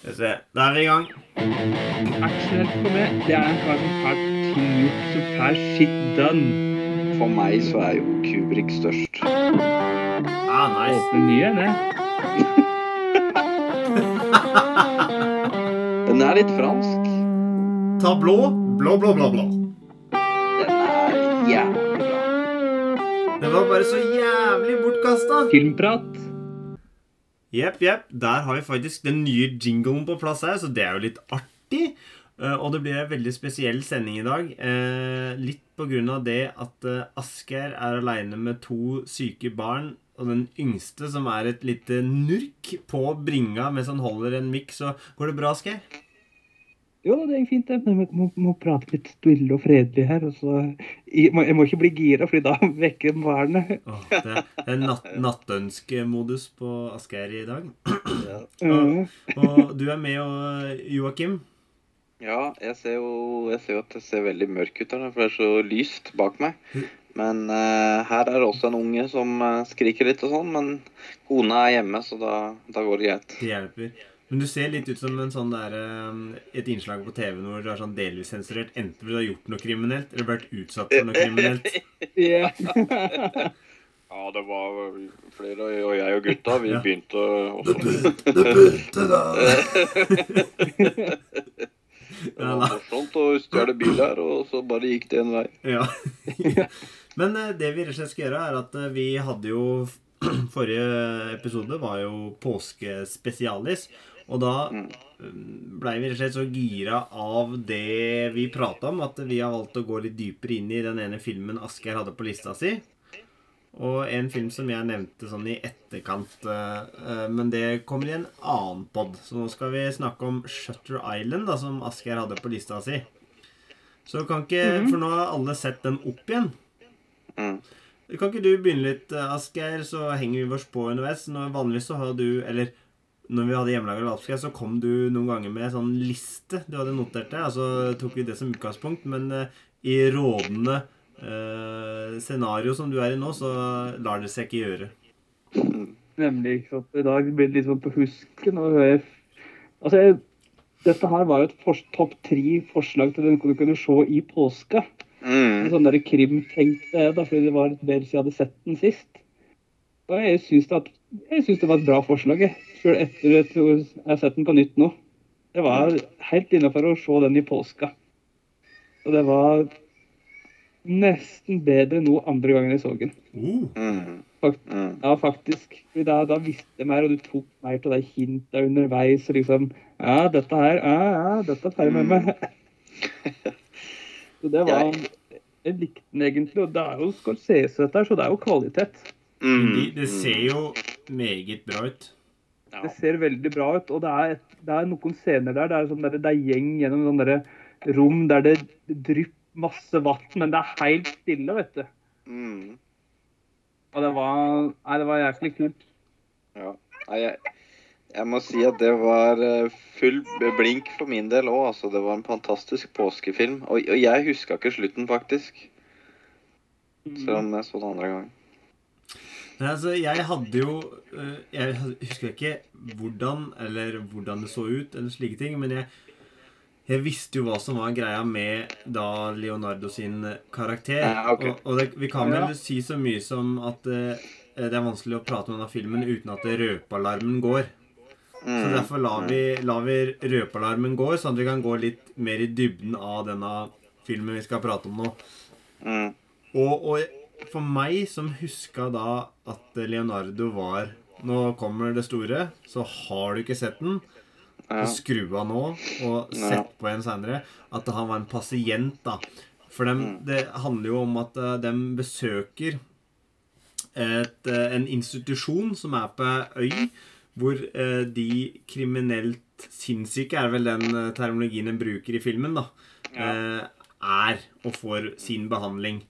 Skal vi se. Der er vi i gang. Actionhelt for meg, det er en kar som ting gjort, som får shit done. For meg så er jo Kubrik størst. Ah, nice. Åpne nye, det. Den er litt fransk. Ta blå. Blå, blå, blå, blå. Den er jævlig bra. Den var bare så jævlig bortkasta. Filmprat. Jepp, jepp. Der har vi faktisk den nye jinglen på plass her, så det er jo litt artig. Eh, Og det blir en veldig spesiell sending i dag. Eh, litt av det at eh, Asgeir er aleine med to syke barn. Og den yngste, som er et lite nurk på bringa mens han holder en mikk, så går det bra, Asgeir? Jo, det er fint, det. Men jeg må, må prate litt stille og fredelig her. Og så, jeg, må, jeg må ikke bli gira, fordi da vekker barnet. oh, det det er natt, nattønskemodus på Asgeir i dag. Ja. Og du er med, og Joakim. Ja, jeg ser jo jeg ser jo at det ser veldig mørk ut her, for det er så lyst bak meg. Men uh, her er det også en unge som eh, skriker litt og sånn, men kona er hjemme, så da, da går det greit. Det hjelper. Men du ser litt ut som en sånn der, eh, et innslag på TV hvor du er sånn delvis sensurert. Enten fordi du har gjort noe kriminelt, eller vært utsatt for noe kriminelt. Ja. Ja, det var flere, og jeg og gutta, vi Ja. begynte også. Det begynte da. Det var morsomt å stjele bil her, og så bare gikk det en vei. Ja. Men eh, det vi rett og slett skal gjøre, er at eh, vi hadde jo Forrige episode var jo påskespesialis. Og da Mm. blei vi rett og slett så gira av det vi prata om, at vi har valgt å gå litt dypere inn i den ene filmen Asgeir hadde på lista si. Og en film som jeg nevnte sånn i etterkant, eh, eh, men det kommer i en annen pod. Så nå skal vi snakke om Shutter Island, da, som Asgeir hadde på lista si. Så kan ikke For nå har alle sett den opp igjen. Mm. Kan ikke du begynne litt, eh, Asgeir, så henger vi oss på underveis? Nå, vanligvis så har du Eller når vi hadde hjemmelaga lapskaus, så kom du noen ganger med en sånn liste du hadde notert deg. Altså tok vi det som utgangspunkt, men eh, i rådende eh, scenario som du er i nå, så lar det seg ikke gjøre. Nemlig. ikke sant? I dag blir det litt sånn på husken. Og jeg, altså, jeg, dette her var jo et topp tre forslag til den du kunne se i påska. Mm. sånn der krim tenkte jeg, da, fordi det var en del siden jeg hadde sett den sist. Og jeg syns det, jeg syns det var et bra forslag, jeg. Selv etter at jeg har sett den på nytt nå. Det var helt innafor å se den i påska. Og det var nesten bedre nå andre gangen jeg så den. Mm. Fakt- Mm. Ja, faktisk. Fordi da, da visste jeg mer, og du tok mer til de hinta underveis. og liksom, Ja, dette her ja, ja, dette tar jeg med meg. Så det var Jeg likte den egentlig. Og det er jo Scorsese, dette her, så det er jo kvalitet. Mm. de, det ser jo meget bra ut. Ja. Det ser veldig bra ut. Og det er, et, det er noen scener der det er, sånn der, det er gjeng gjennom sånn der rom der det drypper masse vann, men det er helt stille, vet du. Mm. Og det var Nei, det var jæklig kult. Ja. Nei, jeg, jeg må si at det var eh, full blink for min del òg. Altså, det var en fantastisk påskefilm. Og, og jeg huska ikke slutten, faktisk. Selv om jeg så den andre gang. Nei, altså, jeg hadde jo øh, Jeg husker ikke hvordan eller hvordan det så ut, eller slike ting, men jeg, jeg visste jo hva som var greia med da Leonardo sin karakter. Ja, okay. Og, og det, vi kan vel Ja. si så mye som at uh, det er vanskelig å prate om denne filmen uten at røpealarmen går. Så Mm. derfor lar vi, lar vi røpealarmen gå, sånn at vi kan gå litt mer i dybden av denne filmen vi skal prate om nå. Mm. Og, og for meg som huska da at Leonardo var Nå kommer det store, så har du ikke sett den. Ja. Skru av nå og sett på en seinere. At han var en pasient, da. For dem, Mm. det handler jo om at uh, de besøker et, eh, en institusjon som er på øy, hvor eh, de kriminelt sinnssyke, er vel den eh, terminologien en bruker i filmen, da, eh, er og får sin behandling.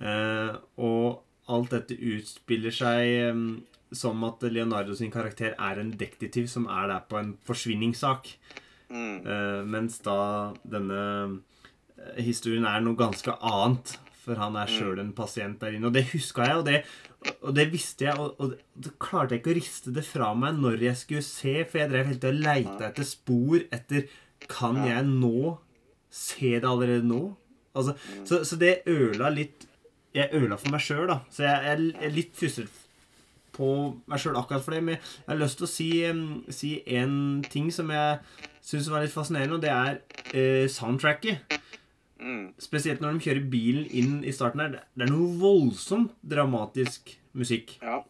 Eh, og alt dette utspiller seg som at Leonardo sin karakter er en detektiv som er der på en forsvinningssak. Mm. Eh, mens da denne eh, historien er noe ganske annet. For han er Mm. sjøl en pasient der inne. Og det huska jeg, og det, og det visste jeg. Og, og det klarte jeg ikke å riste det fra meg når jeg skulle se, for jeg drev hele tida og leita etter spor etter Kan jeg nå se det allerede nå? Altså, så, så det ødela litt Jeg ødela for meg sjøl, da. Så jeg, jeg er litt frustrert på meg sjøl akkurat for det. Men jeg har lyst til å si, si en ting som jeg syns var litt fascinerende, og det er eh, soundtracket. Mm. Spesielt når de kjører bilen inn i starten her. Det er noe voldsomt dramatisk musikk. Ja.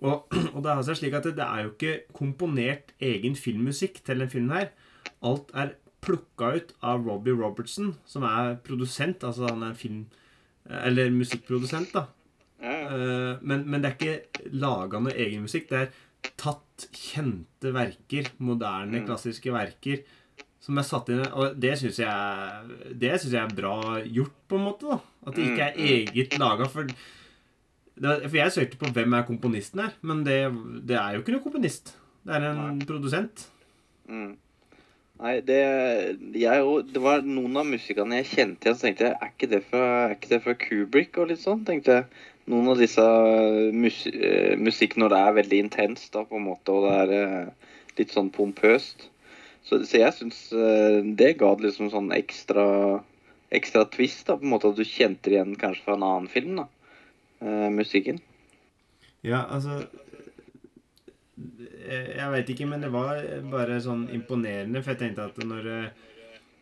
Og, og det har seg slik at det, det er jo ikke komponert egen filmmusikk til den filmen her. Alt er plukka ut av Robbie Robertson, som er produsent. Altså han er film... Eller musikkprodusent, da. Eh, men, men det er ikke laga noe egen musikk. Det er tatt kjente verker, moderne, Mm. klassiske verker, som er satt inn Og det syns jeg, det synes jeg er bra gjort, på en måte. da At det ikke er Mm, eget laga. For, for jeg søkte på hvem er komponisten her, men det, det er jo ikke noen komponist. Det er en Nei. produsent. Mm. Nei, det jeg, Det var noen av musikerne jeg kjente igjen, så tenkte jeg er ikke, det fra, er ikke det fra Kubrick og litt sånn? tenkte jeg. Noen av disse mus, eh, musikk når det er veldig intenst, da, på en måte, og det er eh, litt sånn pompøst. Så, så jeg syns eh, det ga det liksom sånn ekstra ekstra twist, da, på en måte at du kjente det igjen kanskje fra en annen film, da. Eh, musikken. Ja, altså eh, Jeg veit ikke, men det var bare sånn imponerende, for jeg tenkte at når eh,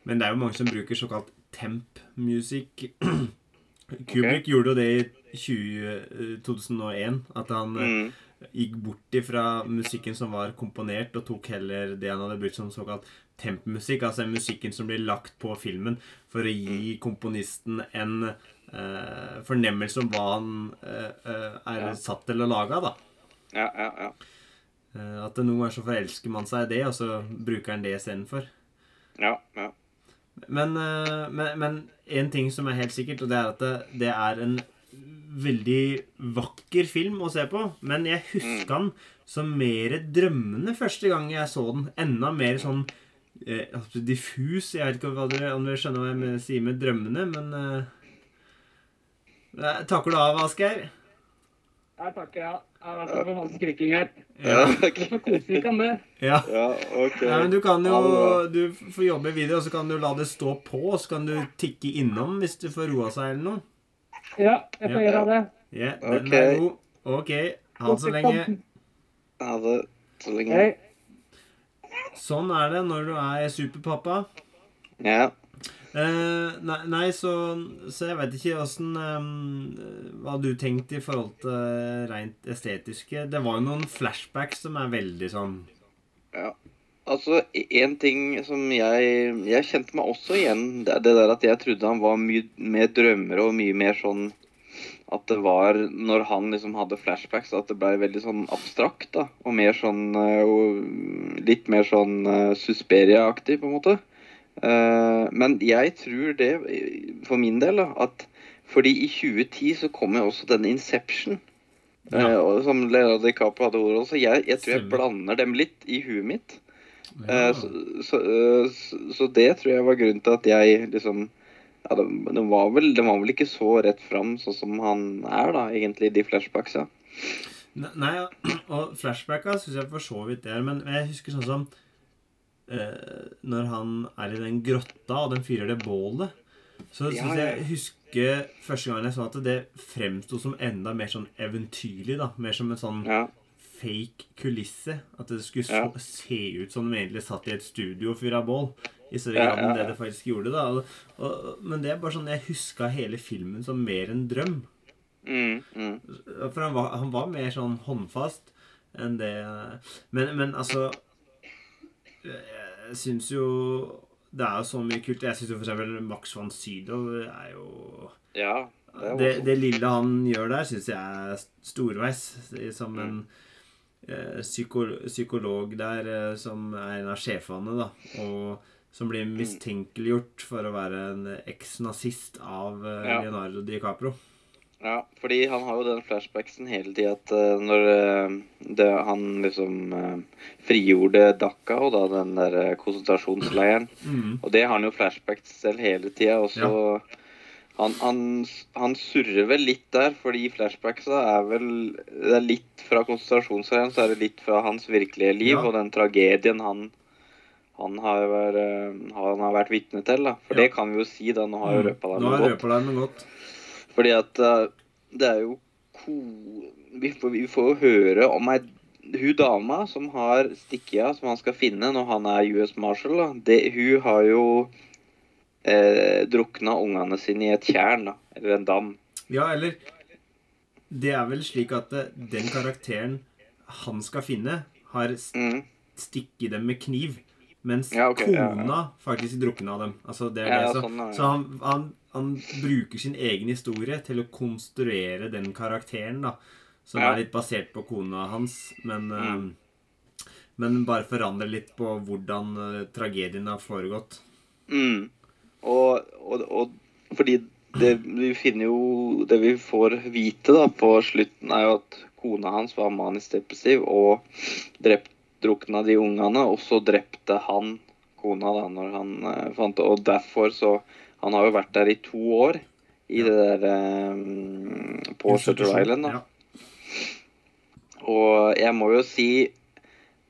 Men det er jo mange som bruker såkalt temp-musikk. Kubrick gjorde jo det i 20, eh, 2001, at han eh, Mm. gikk bort ifra musikken som var komponert, og tok heller det han hadde brukt som såkalt temp-musikk, altså musikken som blir lagt på filmen for å gi komponisten en eh, fornemmelse om hva han eh, eh, er Ja. satt til å lage, da. Ja, ja, ja. Eh, at det noen ganger så forelsker man seg i det, og så bruker han det istedenfor. Ja, ja. Men, eh, men, men en ting som er helt sikkert, og det er at det, det er en veldig vakker film å se på. Men jeg husker den som mer drømmende første gang jeg så den. Enda mer sånn eh, altså diffus. Jeg vet ikke hva dere, om dere skjønner hva jeg sier med drømmende, men eh, eh, Takker du av, Asgeir? Jeg takker, ja. Jeg har vært for hans skriking her. Ja, Det får kose kan med ja. ja OK. Nei, men Du kan jo du får jobbe videre, og så kan du la det stå på. Og så kan du tikke innom hvis du får roa seg eller noe. Ja, jeg får Ja. gjøre det. Ja, den Ok. er god. OK. Ha det så lenge. Ha det så lenge. Hei. Sånn er det når du er superpappa. Ja. Eh, nei, nei, så, så jeg vet ikke åssen Hva du tenkte i forhold til eh, rent estetiske. Det var jo noen flashbacks som er veldig sånn Ja. Altså, en ting som jeg Jeg kjente meg også igjen det, det der at jeg trodde han var mye mer drømmer og mye mer sånn At det var Når han liksom hadde flashbacks, at det ble veldig sånn abstrakt, da. Og mer sånn eh, og Litt mer sånn uh, Susperia-aktig, på en måte. Eh, men jeg tror det, for min del, at fordi i 2010 så kom jo også den Inception. Ja. eh, som Leonardo DiCaprio hadde ordet. Så jeg, jeg tror jeg blander dem litt i huet mitt. ja. Eh, så, så, så, det tror jeg var grunnen til at jeg liksom ja, det, var vel, det var vel ikke så rett fram sånn som han er, da, egentlig, de flashbacksa. Nei, og flashbacka syns jeg for så vidt det er, men jeg husker sånn som eh, Når han er i den grotta, og den fyrer det bålet, så syns ja. jeg husker første gangen jeg så at det fremsto som enda mer sånn eventyrlig, da. Mer som en sånn Ja. fake kulisse. At det skulle så, Ja. se ut som de egentlig satt i et studio og fyra bål. I større grad enn det det faktisk gjorde. da og, og, Men det er bare sånn jeg huska hele filmen som mer en drøm. Mm, mm. For han var, han var mer sånn håndfast enn det Men, men altså Jeg syns jo Det er jo så mye kult. Jeg syns eksempel Max van Sydow er jo Ja. Det er det, det lille han gjør der, syns jeg er storveis. Som en eh, psyko, psykolog der eh, som er en av sjefene, da. Og som blir mistenkeliggjort for å være en eks-nazist av eh. Leonardo DiCaprio. Ja, fordi han har jo den flashbacksen hele tida at uh, når uh, det, han liksom uh, frigjorde Dhaka, og da den der konsentrasjonsleiren Mm. Og det har han jo flashbacks selv hele tida. Og så han, han, han surrer vel litt der, fordi flashbacksa er vel Det er litt fra konsentrasjonsleiren, så er det litt fra hans virkelige liv Ja. og den tragedien han han har, vært, han har vært vitne til. da. For Ja. det kan vi jo si, da. Nå har jeg røpa deg Nå har jeg røpa deg noe godt. Fordi at uh, det er jo. Vi får, vi får jo høre om ei hun dama som har stikket av, som han skal finne når han er US Marshal, det, hun har jo eh, drukna ungene sine i et tjern, da. Eller en dam. Ja, eller Det er vel slik at eh, den karakteren han skal finne, har st Mm. stikket dem med kniv. Mens Ja, okay, kona ja. faktisk drukna dem. Altså, det Ja, det. ja, Så, sånn, ja, ja. så han, han, han bruker sin egen historie til å konstruere den karakteren, da. Som Ja. er litt basert på kona hans, men Mm. uh, Men bare forandrer litt på hvordan uh, tragedien har foregått. Mm. Og, og, og fordi det vi finner jo Det vi får vite da på slutten, er jo at kona hans var manisk depressiv og drept, drukna de ungene, og så drepte han kona da når han uh, fant det. Og derfor så Han har jo vært der i to år i det der um, På Shutter. Island, da. Ja. Og jeg må jo si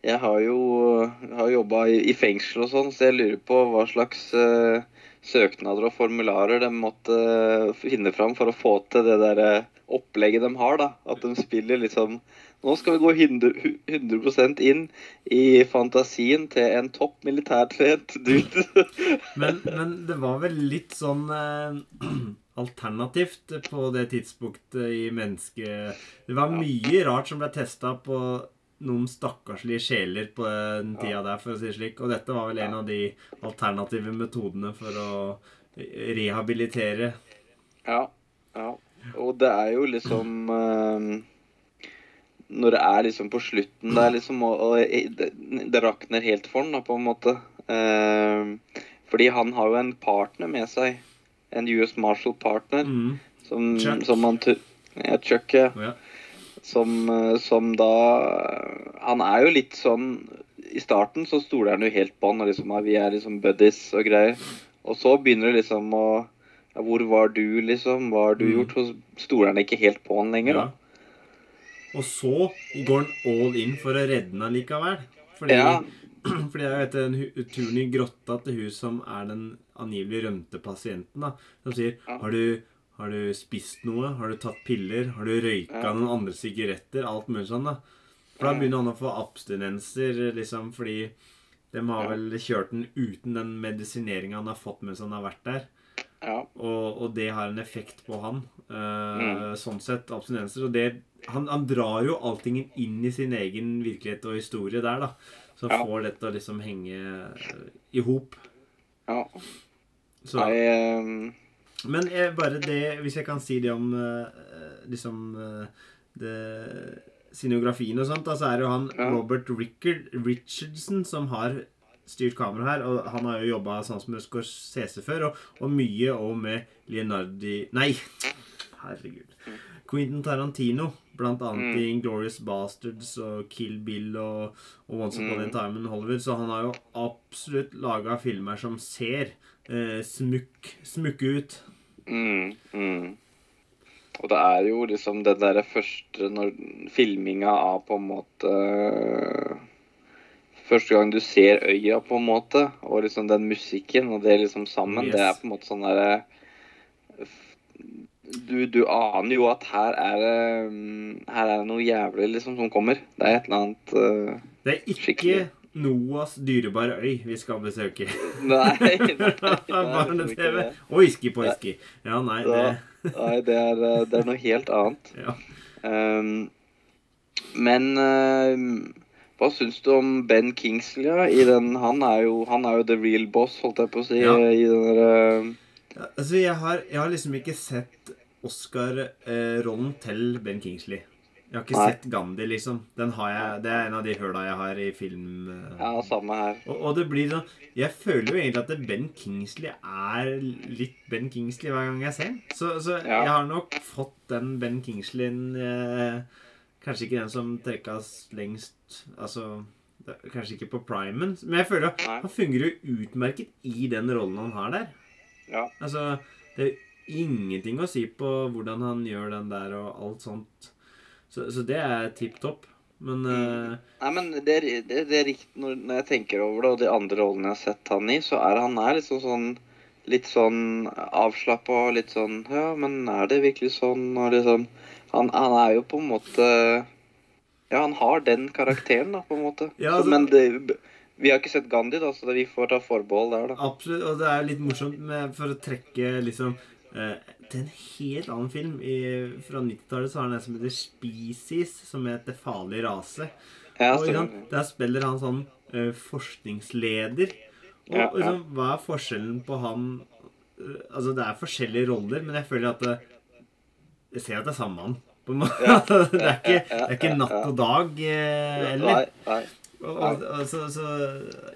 Jeg har jo har jobba i, i fengsel og sånn, så jeg lurer på hva slags uh, søknader og formularer de måtte uh, finne fram for å få til det der opplegget de har. da. At de spiller liksom Nå skal vi gå 100, 100 inn i fantasien til en topp militærtrent dude. Men, men det var vel litt sånn eh, alternativt på det tidspunktet i mennesket Det var mye rart som ble testa på noen stakkarslige sjeler på den tida der, for å si det slik. Og dette var vel en av de alternative metodene for å rehabilitere. Ja, ja. Og det er jo liksom eh, Når det er liksom på slutten der, liksom Og, og det, det rakner helt for han, da, på en måte. Eh, fordi han har jo en partner med seg. En US Marshall-partner. Mm. Som, Chuck. som han Ja, Chuck, ja. Ja. Som, eh, som da Han er jo litt sånn I starten så stoler han jo helt på han, og liksom vi er liksom buddies og greier. Og så begynner det liksom å ja, Hvor var du, liksom? Hva har du Mm. gjort? Så stoler han ikke helt på han lenger, da. Og så går han all in for å redde den allikevel. Fordi, Ja. fordi jeg vet en hu- turen i grotta til hun som er den angivelig rømte pasienten, da, som sier har du, har du spist noe? Har du tatt piller? Har du røyka Ja. noen andre sigaretter? Alt mulig sånn, da. For da begynner han å få abstinenser, liksom, fordi de har vel kjørt den uten den medisineringa han har fått mens han har vært der. Ja. Og, og det har en effekt på han. Uh, Mm. Sånn sett, abstinenser. Og det, han, han drar jo alltingen inn i sin egen virkelighet og historie der, da. Så Ja. får dette å liksom henge eh, i hop. ja. Så, Nei, eh, men jeg, bare det, hvis jeg kan si det om uh, liksom uh, det, Scenografien og sånt, da, så er det jo han Ja. Robert Rickard, Richardson som har styrt kamera her. Og han har jo jobba sånn som Scorsese før, og, og mye òg med Leonardi Nei, herregud. Quentin Tarantino, blant annet Mm. i Inglorious Bastards og Kill Bill og, og Once Upon a Mm. Time in Hollywood. Så han har jo absolutt laga filmer som ser eh, smukk, smukke ut. Mm, mm. Og det er jo liksom den derre første når filminga av på en måte Første gang du ser øya, på en måte, og liksom den musikken og det liksom sammen, Yes. det er på en måte sånn derre du, du aner jo at her er det mm, Her er det noe jævlig liksom som kommer. Det er et eller annet uh, Det er ikke Skikkelig. Noas dyrebare øy vi skal besøke. Nei, Barne-TV. Og whisky på whisky. Ja, nei, det Nei, det er, eh, det er noe helt annet. ja. Um, men um, hva syns du om Ben Kingsley? Ja? I den, han, er jo, han er jo the real boss, holdt jeg på å si. Ja. I den der, uh... Altså, jeg har, jeg har liksom ikke sett Oscar-rollen til Ben Kingsley. Jeg har ikke Nei. sett Gandhi, liksom. Den har jeg, det er en av de høla jeg har i film. eh. ja, samme her. Og, og det blir sånn Jeg føler jo egentlig at Ben Kingsley er litt Ben Kingsley hver gang jeg ser den. Så, så Ja. jeg har nok fått den Ben Kingsleyen eh, Kanskje ikke den som trekkes lengst Altså Kanskje ikke på primen, men jeg føler jo, han fungerer jo utmerket i den rollen han har der. Ja. Altså, det er ingenting å si på hvordan han gjør den der og alt sånt. Så, så det er tipp topp. Men uh... Nei, men det er, det, det er riktig når, når jeg tenker over det, og de andre rollene jeg har sett han i, så er han her liksom sånn litt sånn avslappa og litt sånn Ja, men er det virkelig sånn? Og liksom han, han er jo på en måte Ja, han har den karakteren, da, på en måte. Ja, så, altså- men det, vi har ikke sett Gandhi, da, så vi får ta forbehold der, da. absolutt. Og det er litt morsomt med, for å trekke liksom eh, til en helt annen film. I, fra 90-tallet så har han en som heter Species, som heter Farlig rase. Ja, og, der spiller han sånn eh, forskningsleder. Og Ja, liksom, hva er forskjellen på han eh, Altså, det er forskjellige roller, men jeg føler at det, Jeg ser at det er samme mann. På en måte. det, er ikke, det er ikke natt og dag eh, heller. Nei, nei. Og, og, og, så, så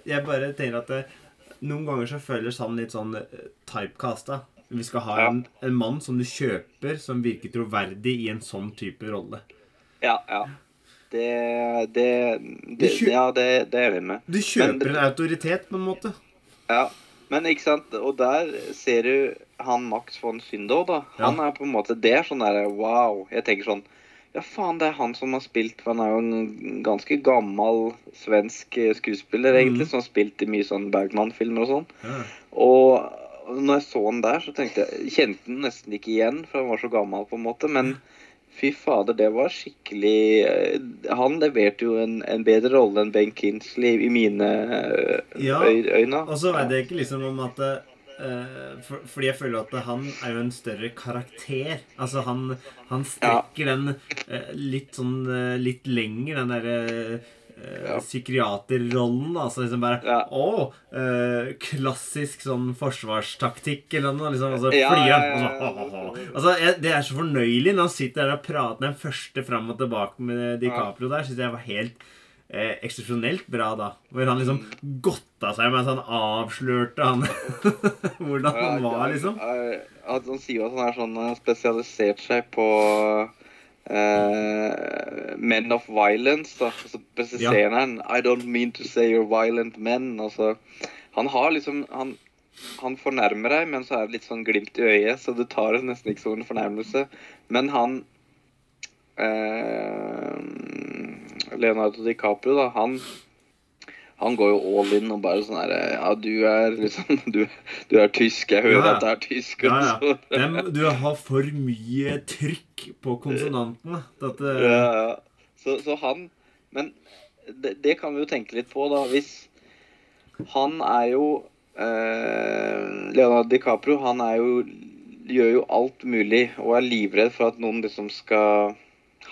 jeg bare tenker at det, noen ganger så føles han litt sånn eh, typecasta. Vi skal ha en, en mann som du kjøper, som virker troverdig i en sånn type rolle. Ja, ja. Det, det, det Ja, det, det er vi med. Du kjøper en autoritet, på en måte. Ja, men ikke sant, og der ser du han Max von Sydow, da. Ja. Han er på en måte Det er sånn derre wow. Jeg tenker sånn Ja, faen, det er han som har spilt for Han er jo en ganske gammel svensk eh, skuespiller, egentlig, mm. som har spilt i mye sånn Bergman-filmer og sånn. Ja. Og når jeg så han der, så tenkte jeg Kjente han nesten ikke igjen, for han var så gammel, på en måte. Men fy fader, det var skikkelig eh, Han leverte jo en, en bedre rolle enn Ben Kinsley i mine eh, Ja, øyne. Og så veit jeg ikke liksom om at uh, for, Fordi jeg føler at han er jo en større karakter. Altså, han, han strekker den uh, litt sånn uh, litt lenger, den derre Ja. psykiaterrollen. Altså liksom bare Ja. Å! eh, klassisk sånn forsvarstaktikk eller noe. Liksom, og så Ja, flyr han. ja, ja, så, ja, «Å, å, å». ja. Altså, jeg, Det er så fornøyelig når han sitter der og prater den første fram og tilbake med DiCaprio der. Synes jeg var helt eh, eksepsjonelt bra da. Hvor han liksom Mm. godta seg mens han avslørte han hvordan han var, liksom. At han sier jo at han er sånn eh, spesialisert seg på eh, Men of violence. da. Så presiserer han I don't mean to say you're violent men. Altså, han har liksom han, han fornærmer deg, men så er det litt sånn glimt i øyet, så du tar det nesten ikke som en fornærmelse. Men han uh, Leonardo DiCaprio, da, han han går jo all in og bare sånn her Ja, du er liksom Du, du er tysk. Jeg hører Ja, ja. at du er tysk. Ja, ja. Dem, du har for mye trykk på konsonantene. At, eh, Ja, ja. Så, så han Men det, det kan vi jo tenke litt på, da. Hvis Han er jo eh, Leonardo DiCaprio, han er jo Gjør jo alt mulig og er livredd for at noen liksom skal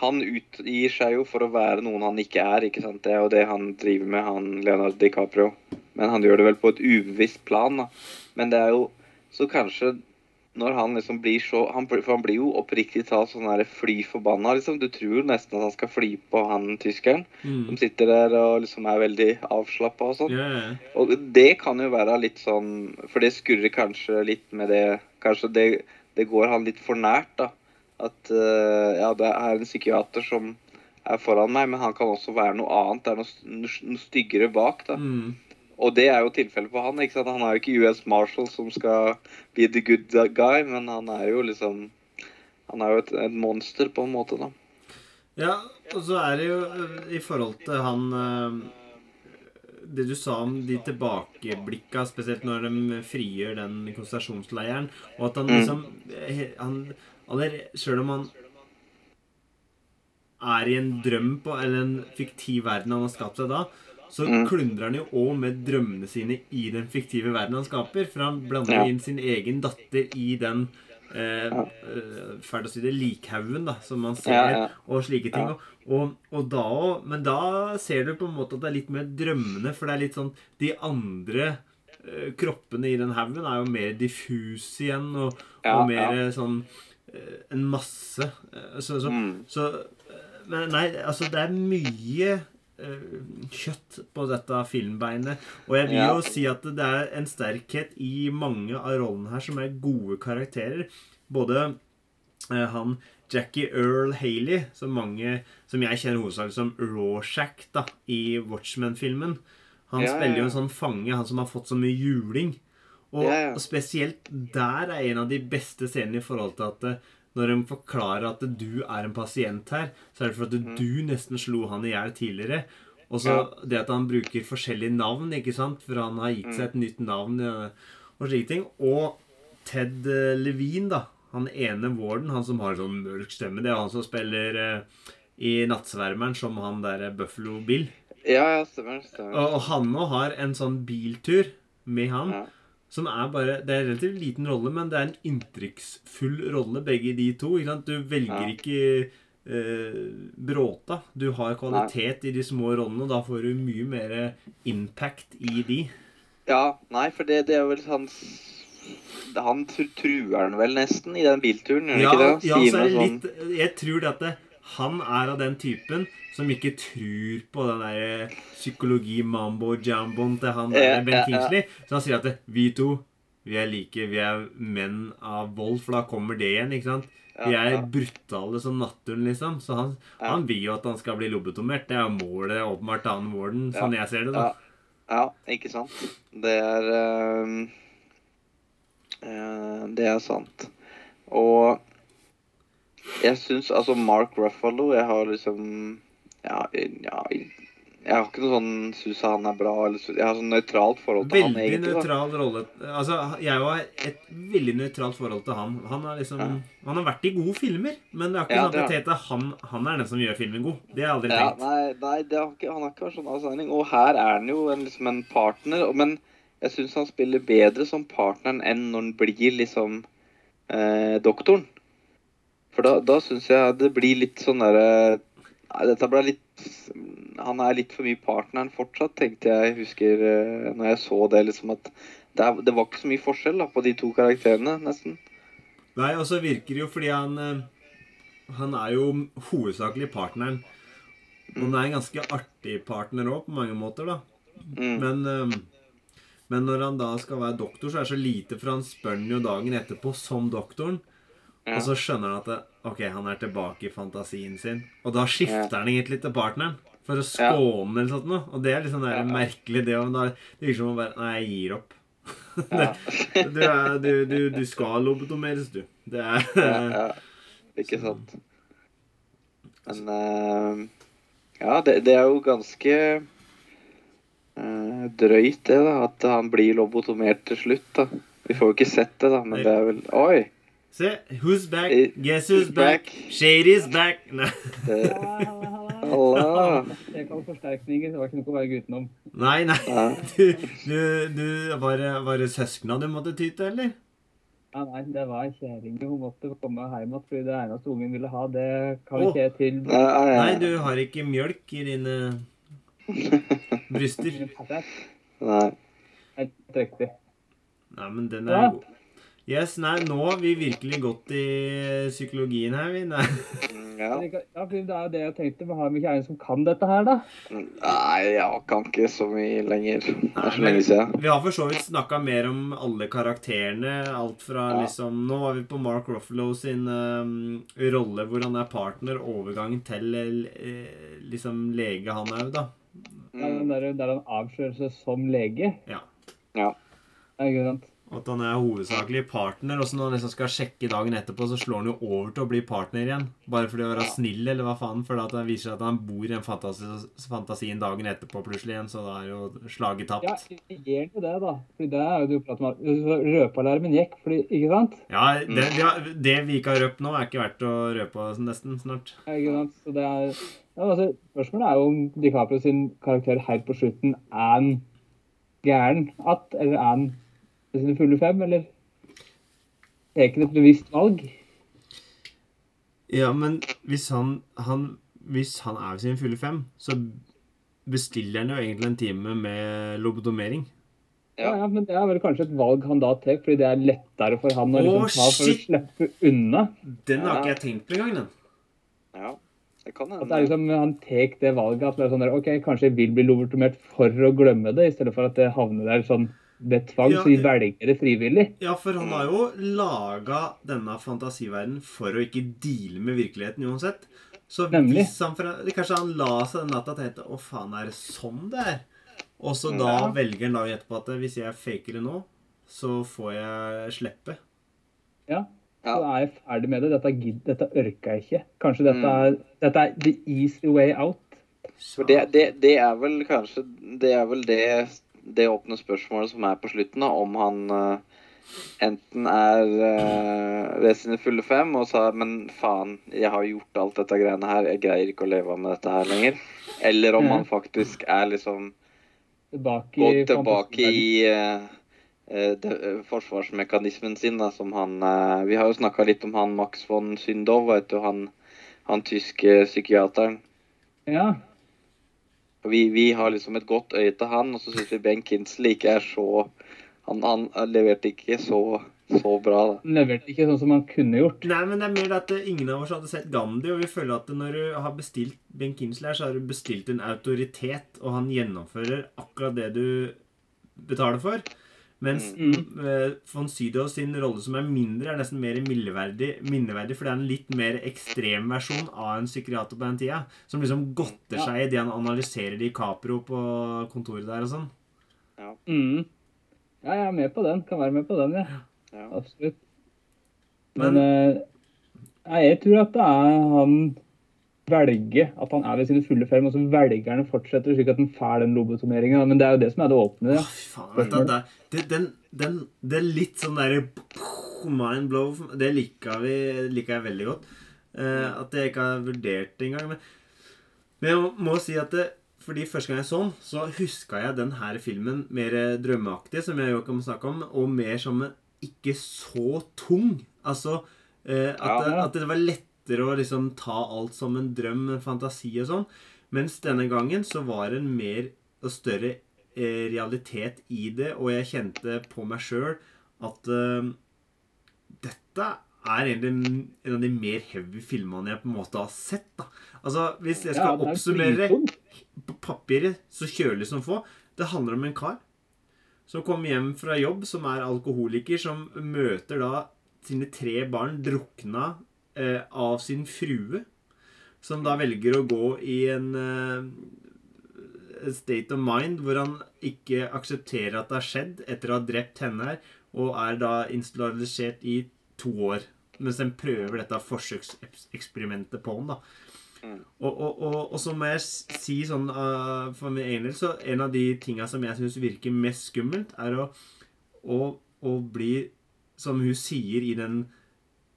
Han utgir seg jo for å være noen han ikke er, ikke sant. Det er jo det han driver med, han Leonardo DiCaprio. Men han gjør det vel på et ubevisst plan, da. Men det er jo Så kanskje når han liksom blir så han, For han blir jo oppriktig talt sånn der fly forbanna, liksom. Du tror nesten at han skal fly på han tyskeren mm. som sitter der og liksom er veldig avslappa og sånn. ja. Og det kan jo være litt sånn For det skurrer kanskje litt med det Kanskje det, det går han litt for nært, da. At uh, ja, det er en psykiater som er foran meg, men han kan også være noe annet. Det er noe, noe styggere bak, da. Mm. Og det er jo tilfellet for han. ikke sant? Han er jo ikke US Marshal som skal be the good guy, men han er jo liksom Han er jo et, et monster, på en måte, da. Ja, og så er det jo øh, i forhold til han øh, Det du sa om de tilbakeblikka, spesielt når de frigjør den konsentrasjonsleiren, og at han Mm. liksom han, Sjøl om han er i en drøm på, eller en fiktiv verden han har skapt seg da, så Mm. klundrer han jo òg med drømmene sine i den fiktive verden han skaper. For han blander Ja. inn sin egen datter i den eh, eh, Fælt å si det likhaugen, da, som man ser, Ja, ja. og slike ting. Og, og da òg Men da ser du på en måte at det er litt mer drømmende, for det er litt sånn De andre eh, kroppene i den haugen er jo mer diffuse igjen, og, og mer sånn en masse. Eh, Så, så, Mm. så eh, Men nei, altså, det er mye eh, kjøtt på dette filmbeinet. Og jeg vil Ja. jo si at det er en sterkhet i mange av rollene her som er gode karakterer. Både eh, han Jackie Earl Haley, som mange Som jeg kjenner hovedsakelig som Rorschach da, i Watchmen-filmen. Han Ja, ja, spiller jo en sånn fange, han som har fått så mye juling. Og Ja, ja. spesielt der er en av de beste scenene i forhold til at eh, når de forklarer at du er en pasient her, så er det for at Mm. du nesten slo han i hjel tidligere. Og så det at han bruker forskjellige navn, ikke sant? For han har gitt seg et nytt navn og slike ting. Og Ted eh, Levine, da. Han ene warden, han som har sånn mørk stemme, det er han som spiller eh, i Nattsvermeren som han der Buffalo Bill. Ja, ja, stemmer. stemmer. Og, og han nå har en sånn biltur med han. Ja. Som er bare Det er en relativt liten rolle, men det er en inntrykksfull rolle, begge de to. Ikke sant? Du velger Ja. ikke eh, bråta. Du har kvalitet i de små rollene, og da får du mye mer impact i de. Ja, nei, for det, det er vel hans Han truer han vel nesten i den bilturen, gjør han Ja, ikke det? ja så er det sånn litt Jeg tror det at det, han er av den typen som ikke tror på den der psykologi-mambo-jamboen til han der Ja, Ben. Kingsley. Så han sier at det, vi to vi er like, vi er menn av vold, for da kommer det igjen. ikke sant? Vi er brutale som naturen, liksom. Så han, han vil jo at han skal bli lobotomert. Det er målet åpenbart til han Warden, sånn jeg ser det. da. Ja, ikke sant. Det er eh, Det er sant. Og jeg syns altså Mark Ruffalo Jeg har liksom Ja, ja jeg har ikke noe sånn syns han er bra. Eller, jeg har sånn nøytralt forhold til han, Veldig egentlig. da. nøytral rolle. Altså, jeg har et veldig nøytralt forhold til han. Han, har liksom, Ja. han har vært i gode filmer, men det er ikke Ja, sånn at han, han er den som gjør filmen god. Det har jeg aldri Ja, tenkt. nei, nei det har ikke, han har ikke vært sånn avseiling. Og her er han jo en, liksom en partner. Men jeg syns han spiller bedre som partneren enn når han blir liksom eh, doktoren. For da, da syns jeg det blir litt sånn derre Nei, dette ble litt Han er litt for mye partneren fortsatt, tenkte jeg. husker eh, når jeg så det, liksom at det, er, det var ikke så mye forskjell da, på de to karakterene, nesten. Nei, og så virker det jo fordi han eh, Han er jo hovedsakelig partneren. Og han er en ganske artig partner òg, på mange måter, da. Mm. Men, eh, men når han da skal være doktor, så er det så lite, for han spør han jo dagen etterpå som doktoren. Ja. Og så skjønner han at det, ok, han er tilbake i fantasien sin. Og da skifter han egentlig til partneren for å skåne eller sånt noe. Og det er liksom det er merkelig, det. Da, det virker som om bare Nei, jeg gir opp. Ja. Du, er, du, du, du skal lobotomeres, du. Det er ja. Ikke sant. Men uh, ja, det, det er jo ganske uh, drøyt, det, da. At han blir lobotomert til slutt, da. Vi får jo ikke sett det, da, men det er vel Oi! Se, who's back? Eh, Guess who's back? Shady's back. Nei, Det, Halla. Jeg kan forsterkninger, det var ikke noe å være utenom. nei. nei. Du, du, du Var det, var det søskna du måtte ty til, eller? Ja, nei, det var kjerringa. Hun måtte komme hjem igjen fordi det eneste ungen ville ha, det kan ikke jeg til. Nei, du har ikke mjølk i dine bryster. nei. Helt riktig. Nei, men den Ja. er god. Yes, nei, nå har vi virkelig gått i psykologien her, vi. Nei. Ja. Ja, for det er jo det jeg tenkte. Vi har ikke en som kan dette her, da. Nei, jeg kan ikke så mye lenger. Det er så lenge siden. Vi har for så vidt snakka mer om alle karakterene. Alt fra Ja. liksom Nå var vi på Mark Ruffalo sin um, rolle hvor han er partner. Overgangen til eh, liksom lege, han òg, da. Den der, der han avslører seg som lege. Ja. Ja. Ja, ikke sant? At han er hovedsakelig partner. Og så når han liksom skal sjekke dagen etterpå, så slår han jo over til å bli partner igjen. Bare fordi å være snill, eller hva faen. For det viser seg at han bor i den fantasi fantasien dagen etterpå plutselig igjen, så da er jo slaget tapt. Ja, gjør jo det, da. Fordi det er jo det du prater om. Røpealarmen gikk, fordi, ikke sant? Ja, det vi, det vi ikke har røpt nå, er ikke verdt å røpe nesten snart. Ja, ikke sant? Så det er, ja, altså, spørsmålet er jo om DiCaprio sin karakter helt på slutten er en gæren att, eller er han sine fulle fem, eller er ikke et bevisst valg? Ja, men hvis han, han, hvis han er ved sine fulle fem, så bestiller han jo egentlig en time med lobotomering. Ja, ja, men det er vel kanskje et valg han da tar, fordi det er lettere for han å liksom ta for å slippe unna. Den har Ja. ikke jeg tenkt på engang, den. Ja, det kan At det er liksom, han tar det valget at det er sånn der, ok, kanskje jeg vil bli lobotomert for å glemme det, i stedet for at det havner der sånn ved tvang, Ja, så vi velger det frivillig. Ja, for han har jo laga denne fantasiverdenen for å ikke deale med virkeligheten uansett. Så Nemlig. hvis han Kanskje han la seg den natta og tenkte Å, faen, er det sånn det er? Og så da Ja. velger han dagen etterpå at hvis jeg faker det nå, så får jeg slippe. Ja. Ja. Så er jeg ferdig med det. Dette, gidd, dette orker jeg ikke. Kanskje dette Mm. er, dette er the easy way out. For det, det, det er vel kanskje Det er vel det, det åpne spørsmålet som er på slutten, da, om han eh, enten er uh, ved sine fulle fem og sa men faen, jeg har gjort alt dette greiene her, jeg greier ikke å leve med dette her lenger. Eller om han faktisk er liksom Tilbake gått tilbake i uh, eh, forsvarsmekanismen sin, da, som han Vi har jo snakka litt om han Max von Syndow, vet du, han, han tyske psykiateren. Ja. Vi, vi har liksom et godt øye til han, og så syns vi Ben Kinsley ikke er så Han, han leverte ikke så, så bra, da. Han leverte ikke sånn som han kunne gjort. Nei, men det er mer det at ingen av oss hadde sett Gandhi, og vi føler at når du har bestilt Ben Kinsley her, så har du bestilt en autoritet, og han gjennomfører akkurat det du betaler for. Mens Mm. eh, von Sydow sin rolle som er mindre, er nesten mer minneverdig, minneverdig for det er en litt mer ekstrem versjon av en psykiater på den tida. Som liksom godter Ja. seg i det han analyserer DiCaprio på kontoret der og sånn. Mm. Ja, jeg er med på den. Kan være med på den, ja. Ja. Absolutt. Men, Men- uh, jeg tror at det er han velger at han er ved sine fulle fem, og så velger han å fortsette slik at han får den lobotomeringa. Men det er jo det som er det åpne. Ja. Oh, faen, vet du, det, det, den, den, det er litt sånn derre mind blow. Det liker, vi, liker jeg veldig godt. Eh, at jeg ikke har vurdert det engang. Men, men jeg må, må si at det, fordi første gang jeg så den, så huska jeg den her filmen mer drømmeaktig, som jeg jo kan snakke om, og mer som ikke så tung. Altså eh, at, Ja, det, ja. at det var lettere å liksom ta alt som en drøm, en fantasi og sånn. Mens denne gangen så var det en mer og større eh, realitet i det, og jeg kjente på meg sjøl at uh, dette er egentlig en av de mer heavy filmene jeg på en måte har sett. da. Altså, Hvis jeg skal Ja, er oppsummere på papiret så kjølig som få. Det handler om en kar som kommer hjem fra jobb, som er alkoholiker, som møter da sine tre barn drukna av sin frue. Som da velger å gå i en eh, state of mind hvor han ikke aksepterer at det har skjedd etter å ha drept henne her, og er da institusjonalisert i to år. Mens de prøver dette forsøkseksperimentet på ham. da. Og, og, og, og så må jeg si sånn uh, for min egen del, så en av de tinga som jeg syns virker mest skummelt, er å, å, å bli Som hun sier i den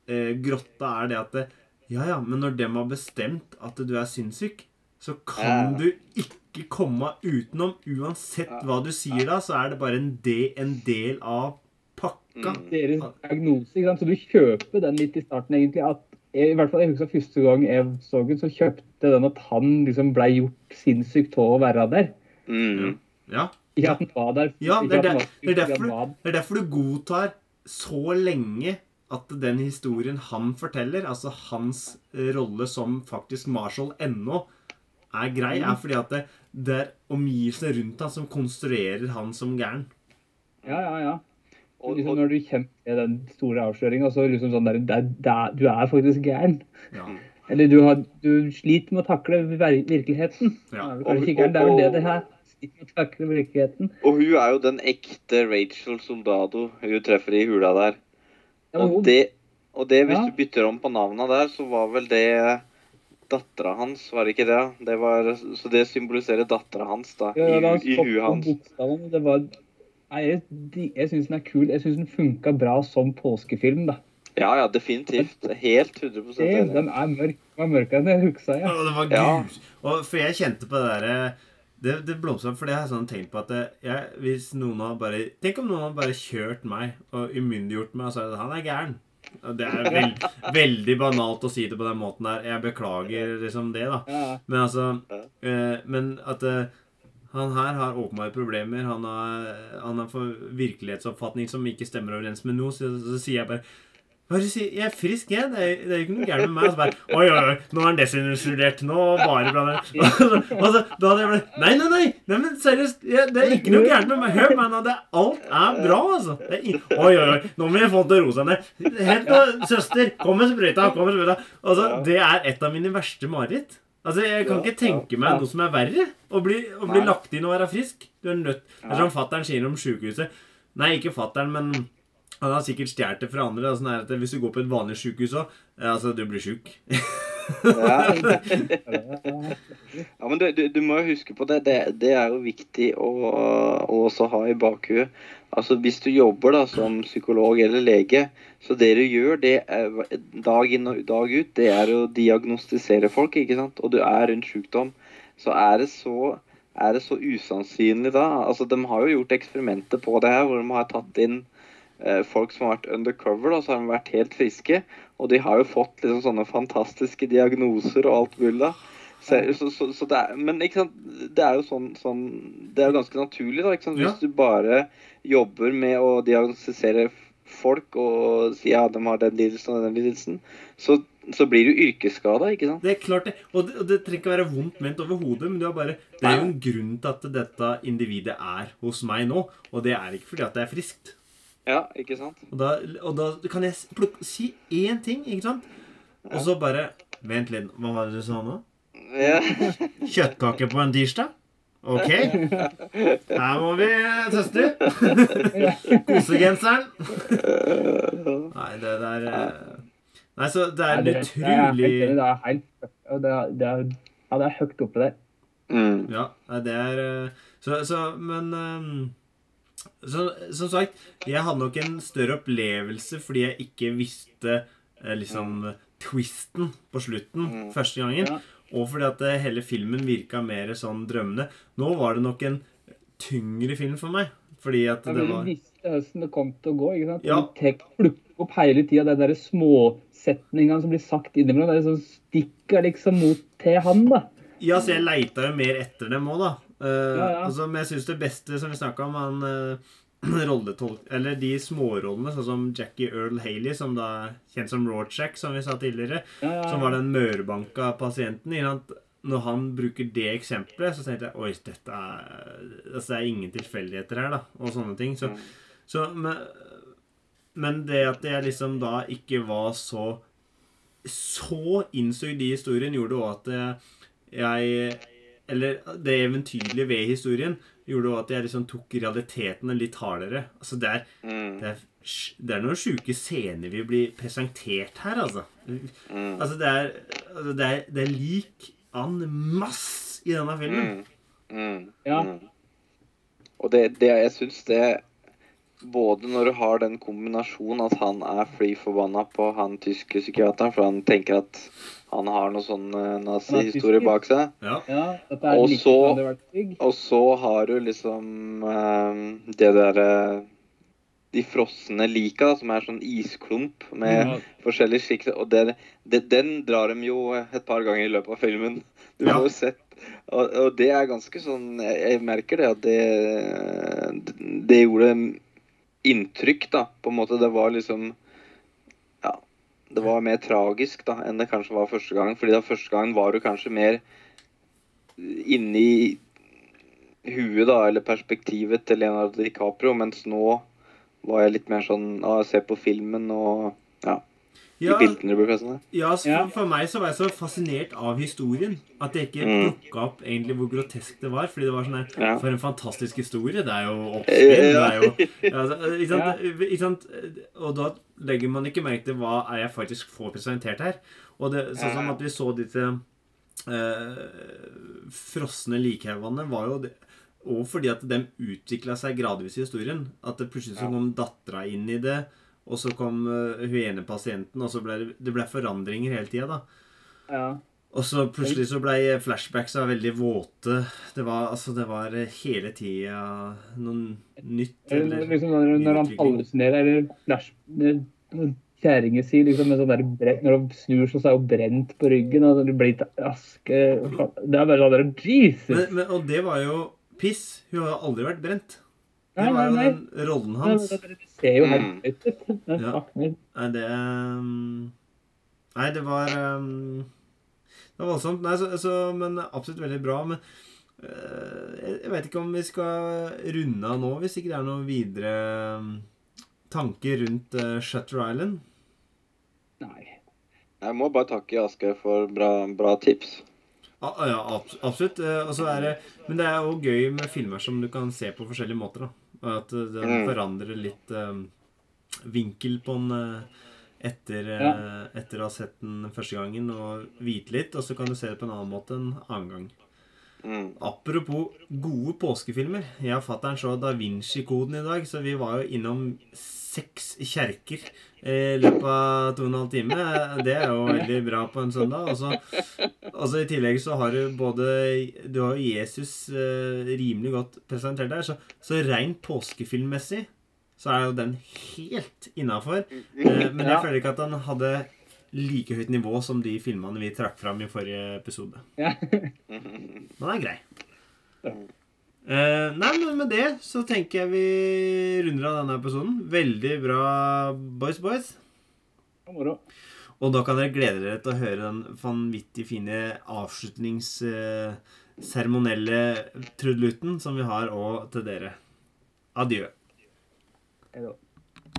eh, grotta, er det at det, Ja, ja, men når dem har bestemt at du er sinnssyk, så kan Ja. du ikke komme utenom. Uansett hva du sier da, så er det bare en, de, en del av pakka. Mm. Deres diagnose. ikke sant? Så du kjøper den litt i starten, egentlig. at jeg, i hvert fall, jeg husker Første gang jeg så den, så kjøpte den at han liksom ble gjort sinnssyk av å være der. Mm. Ja. Ikke at han var der. Ja, det er, der, det, er derfor, det er derfor du godtar så lenge at den historien han forteller, altså hans eh, rolle som faktisk Marshall ennå, er grei, er fordi at det, det er omgivelsene rundt han som konstruerer han som gæren. Ja, ja, ja. Og, liksom og, når du kjemper den store avsløringa, så liksom sånn der, der, der, er- Du er faktisk gæren. Ja. Eller du, har, du sliter med å takle virkeligheten. Ja. Er vel Det er vel det det her Sliter med å takle virkeligheten. og hun er jo den ekte Rachel Soldado hun treffer i hula der. Ja, Og det, og det hvis Ja. du bytter om på navnet der, så var vel det dattera hans, var det ikke det? det var, så det symboliserer dattera hans, da, ja, ja, i, i huet hans. var Nei, jeg, jeg syns den er kul. Jeg syns den funka bra som påskefilm. da. Ja, ja, definitivt. Helt 100 Se, enig. den er mørk. Den var mørkere enn jeg huska. Ja. Og det var Ja. Og for jeg kjente på det derre det, det blomstrer opp, for det har jeg sånn tenkt på at jeg, hvis noen har bare Tenk om noen har bare kjørt meg og umyndiggjort meg og sagt at han er gæren. Det er veld, veldig banalt å si det på den måten der. Jeg beklager liksom det, da. Men altså eh, Men at eh, han her har åpenbare problemer. Han har, han har for virkelighetsoppfatning som ikke stemmer overens med noe. Så, så sier jeg bare hva er det du sier? Jeg er frisk, jeg. Det er, det er jo ikke noe gærent med meg. Og så bare Oi, oi, oi, nå er han desinusulert Nå bare blander. Og så, og så, da hadde jeg bare Nei, nei, nei! nei men seriøst, jeg, det er ikke noe gærent med meg. Hør meg nå. Alt er bra, altså. Er, oi, oi, oi. Nå må jeg få til å roe seg ned. Hent noe, søster. Kom med sprøyta. Kom med sprøyta. Altså, det er et av mine verste mareritt. Altså, Jeg kan ikke tenke meg noe som er verre. Å bli, å bli lagt inn og være frisk. Du er nødt Det er som fatter'n sier om sjukehuset. Nei, ikke fattern, men han har sikkert stjålet det fra andre. da, Sånn at Hvis du går på et vanlig sykehus òg Altså, du blir sjuk. Ja. Ja, men du, du, du må jo huske på det. Det, det er jo viktig å, å også ha i bakhuet. Altså, Hvis du jobber da som psykolog eller lege, så det du gjør det er, dag inn og dag ut, det er å diagnostisere folk. ikke sant? Og du er rundt sykdom. Så er det så, er det så usannsynlig da. Altså, De har jo gjort eksperimenter på det her, hvor de har tatt inn eh, folk som har vært undercover, da, så har de vært helt friske. Og de har jo fått liksom sånne fantastiske diagnoser og alt mulig. da. Så, så, så, det er, men ikke sant, det er jo sånn, sånn Det er jo ganske naturlig, da. ikke sant? Hvis du bare jobber med å diagnostisere folk og si ja, de har den lidelsen og den lidelsen, så, så blir du yrkesskada, ikke sant? Det er klart det. Og det, og det trenger ikke være vondt ment overhodet, men det er, bare, det er jo en grunn til at dette individet er hos meg nå. Og det er ikke fordi at det er friskt. Ja, ikke sant? Og da, og da kan jeg plukke, si én ting, ikke sant? Og så bare Vent litt, hva var det du sa nå? Ja. Kjøttkake på en tirsdag? Ok. Her må vi teste. Kosegenseren. Nei, det der eh, Nei, så det er en utrolig det er helt ja, det er, det er, ja, det er høyt oppe der. Mm. Ja, det er eh, Så, så men eh, så, Som sagt, jeg hadde nok en større opplevelse fordi jeg ikke visste eh, liksom twisten på slutten Mm. første gangen. Ja. Og fordi at eh, hele filmen virka mer sånn drømmende. Nå var det nok en tyngre film for meg. Fordi at Ja, det men Du var visste hvordan det kom til å gå. ikke sant? Ja. Du tek, plukker opp hele tida de der småsetningene som blir sagt innimellom. Det er liksom stikker liksom mot til han, da. Ja, så jeg leita jo mer etter dem òg, da. Eh, Ja, ja. Altså, men jeg syns det beste som vi snakka om, han uh, rolletolk... Eller de smårollene, sånn som Jackie Earl Haley, som da er kjent som Rorchak, som vi sa tidligere. Ja, Som var den mørbanka pasienten. ikke sant? Når han bruker det eksempelet, så tenkte jeg oi, dette er altså, det er ingen tilfeldigheter her, da. Og sånne ting. Så, så men, men det at jeg liksom da ikke var så så innsugd i historien, gjorde òg at jeg Eller det eventyrlige ved historien gjorde òg at jeg liksom tok realitetene litt hardere. Altså, det er Mm. det er, det er noen sjuke scener vi blir presentert her, altså. Mm. Altså, det er, altså, det er, det er lik an masse i denne filmen. Mm. Mm. Ja. Mm. Og det, det jeg syns det Både når du har den kombinasjonen at han er fly forbanna på han tyske psykiateren, for han tenker at han har noe sånn uh, nazihistorie bak seg. Ja. Ja, dette er Og så- det. Og så har du liksom eh, det derre De frosne lika, som er sånn isklump med Ja. forskjellige skikker. Og det, det, den drar de jo et par ganger i løpet av filmen. Du Ja. har jo sett og, og det er ganske sånn Jeg, jeg merker det at det Det gjorde inntrykk, da. På en måte. Det var liksom. Det var mer tragisk da enn det kanskje var første gang. Fordi da første gangen var du kanskje mer inni huet, da, eller perspektivet til Leonardo DiCaprio, mens nå var jeg litt mer sånn ah, ser på filmen og ja, i bildene du presentert. ja, for meg så var jeg så fascinert av historien at jeg ikke Mm. plukka opp egentlig hvor grotesk det var. Fordi det var sånn her Ja. For en fantastisk historie. Det er jo oppspill. Det Ja. ja, altså, ikke, sant? ikke sant? Og da legger man ikke merke til hva er jeg faktisk får presentert her. Og det, sånn som at vi så disse eh, frosne likhaugene, var jo det og fordi at de utvikla seg gradvis i historien. At det plutselig så kom dattera inn i det, og så kom uh, hun ene pasienten, og så ble det, det ble forandringer hele tida, da. Ja. Og så plutselig så ble flashbacksa veldig våte. Det var altså Det var eh, hele tida noe nytt. Eller liksom når, når han hallusinerer, eller flash Kjerringa si liksom med sånn der brent, Når hun snur så er hun brent på ryggen, og det blir til aske Det er bare sånn der Jesus! men, men, Og det var jo piss. Hun har aldri vært brent. Det var jo den rollen hans. Det jo Mm. helt høyt ut. Ja. Nei, det um, Nei, det var um, Det var voldsomt. Nei, så, så, men absolutt veldig bra. Men uh, jeg, veit vet ikke om vi skal runde av nå, hvis ikke det er noen videre um, tanker rundt uh, Shutter Island. Nei. Jeg må bare takke Aske for bra, bra tips. Ah, ja, abs- absolutt. Eh, er det, men det er jo gøy med filmer som du kan se på forskjellige måter. da. Og at den Mm. forandrer litt eh, vinkel på den eh, etter, eh, etter å ha sett den første gangen og vite litt, og så kan du se det på en annen måte en annen gang. Mm. Apropos gode påskefilmer. Jeg og fatter'n så Da Vinci-koden i dag, så vi var jo innom seks kjerker i løpet av to og en halv time. Det er jo veldig bra på en søndag. Og så, I tillegg så har du både Du har jo Jesus eh, rimelig godt presentert der. Så, så rent påskefilmmessig så er jo den helt innafor. Eh, men jeg føler ikke at han hadde like høyt nivå som de filmene vi trakk fram i forrige episode. Ja. Den er grei. Ja. Eh, nei, men med det så tenker jeg vi runder av denne episoden. Veldig bra, boys, boys. Det moro. Og da kan dere glede dere til å høre den vanvittig fine avslutningsseremonielle trudelutten som vi har òg til dere. Adjø. Da.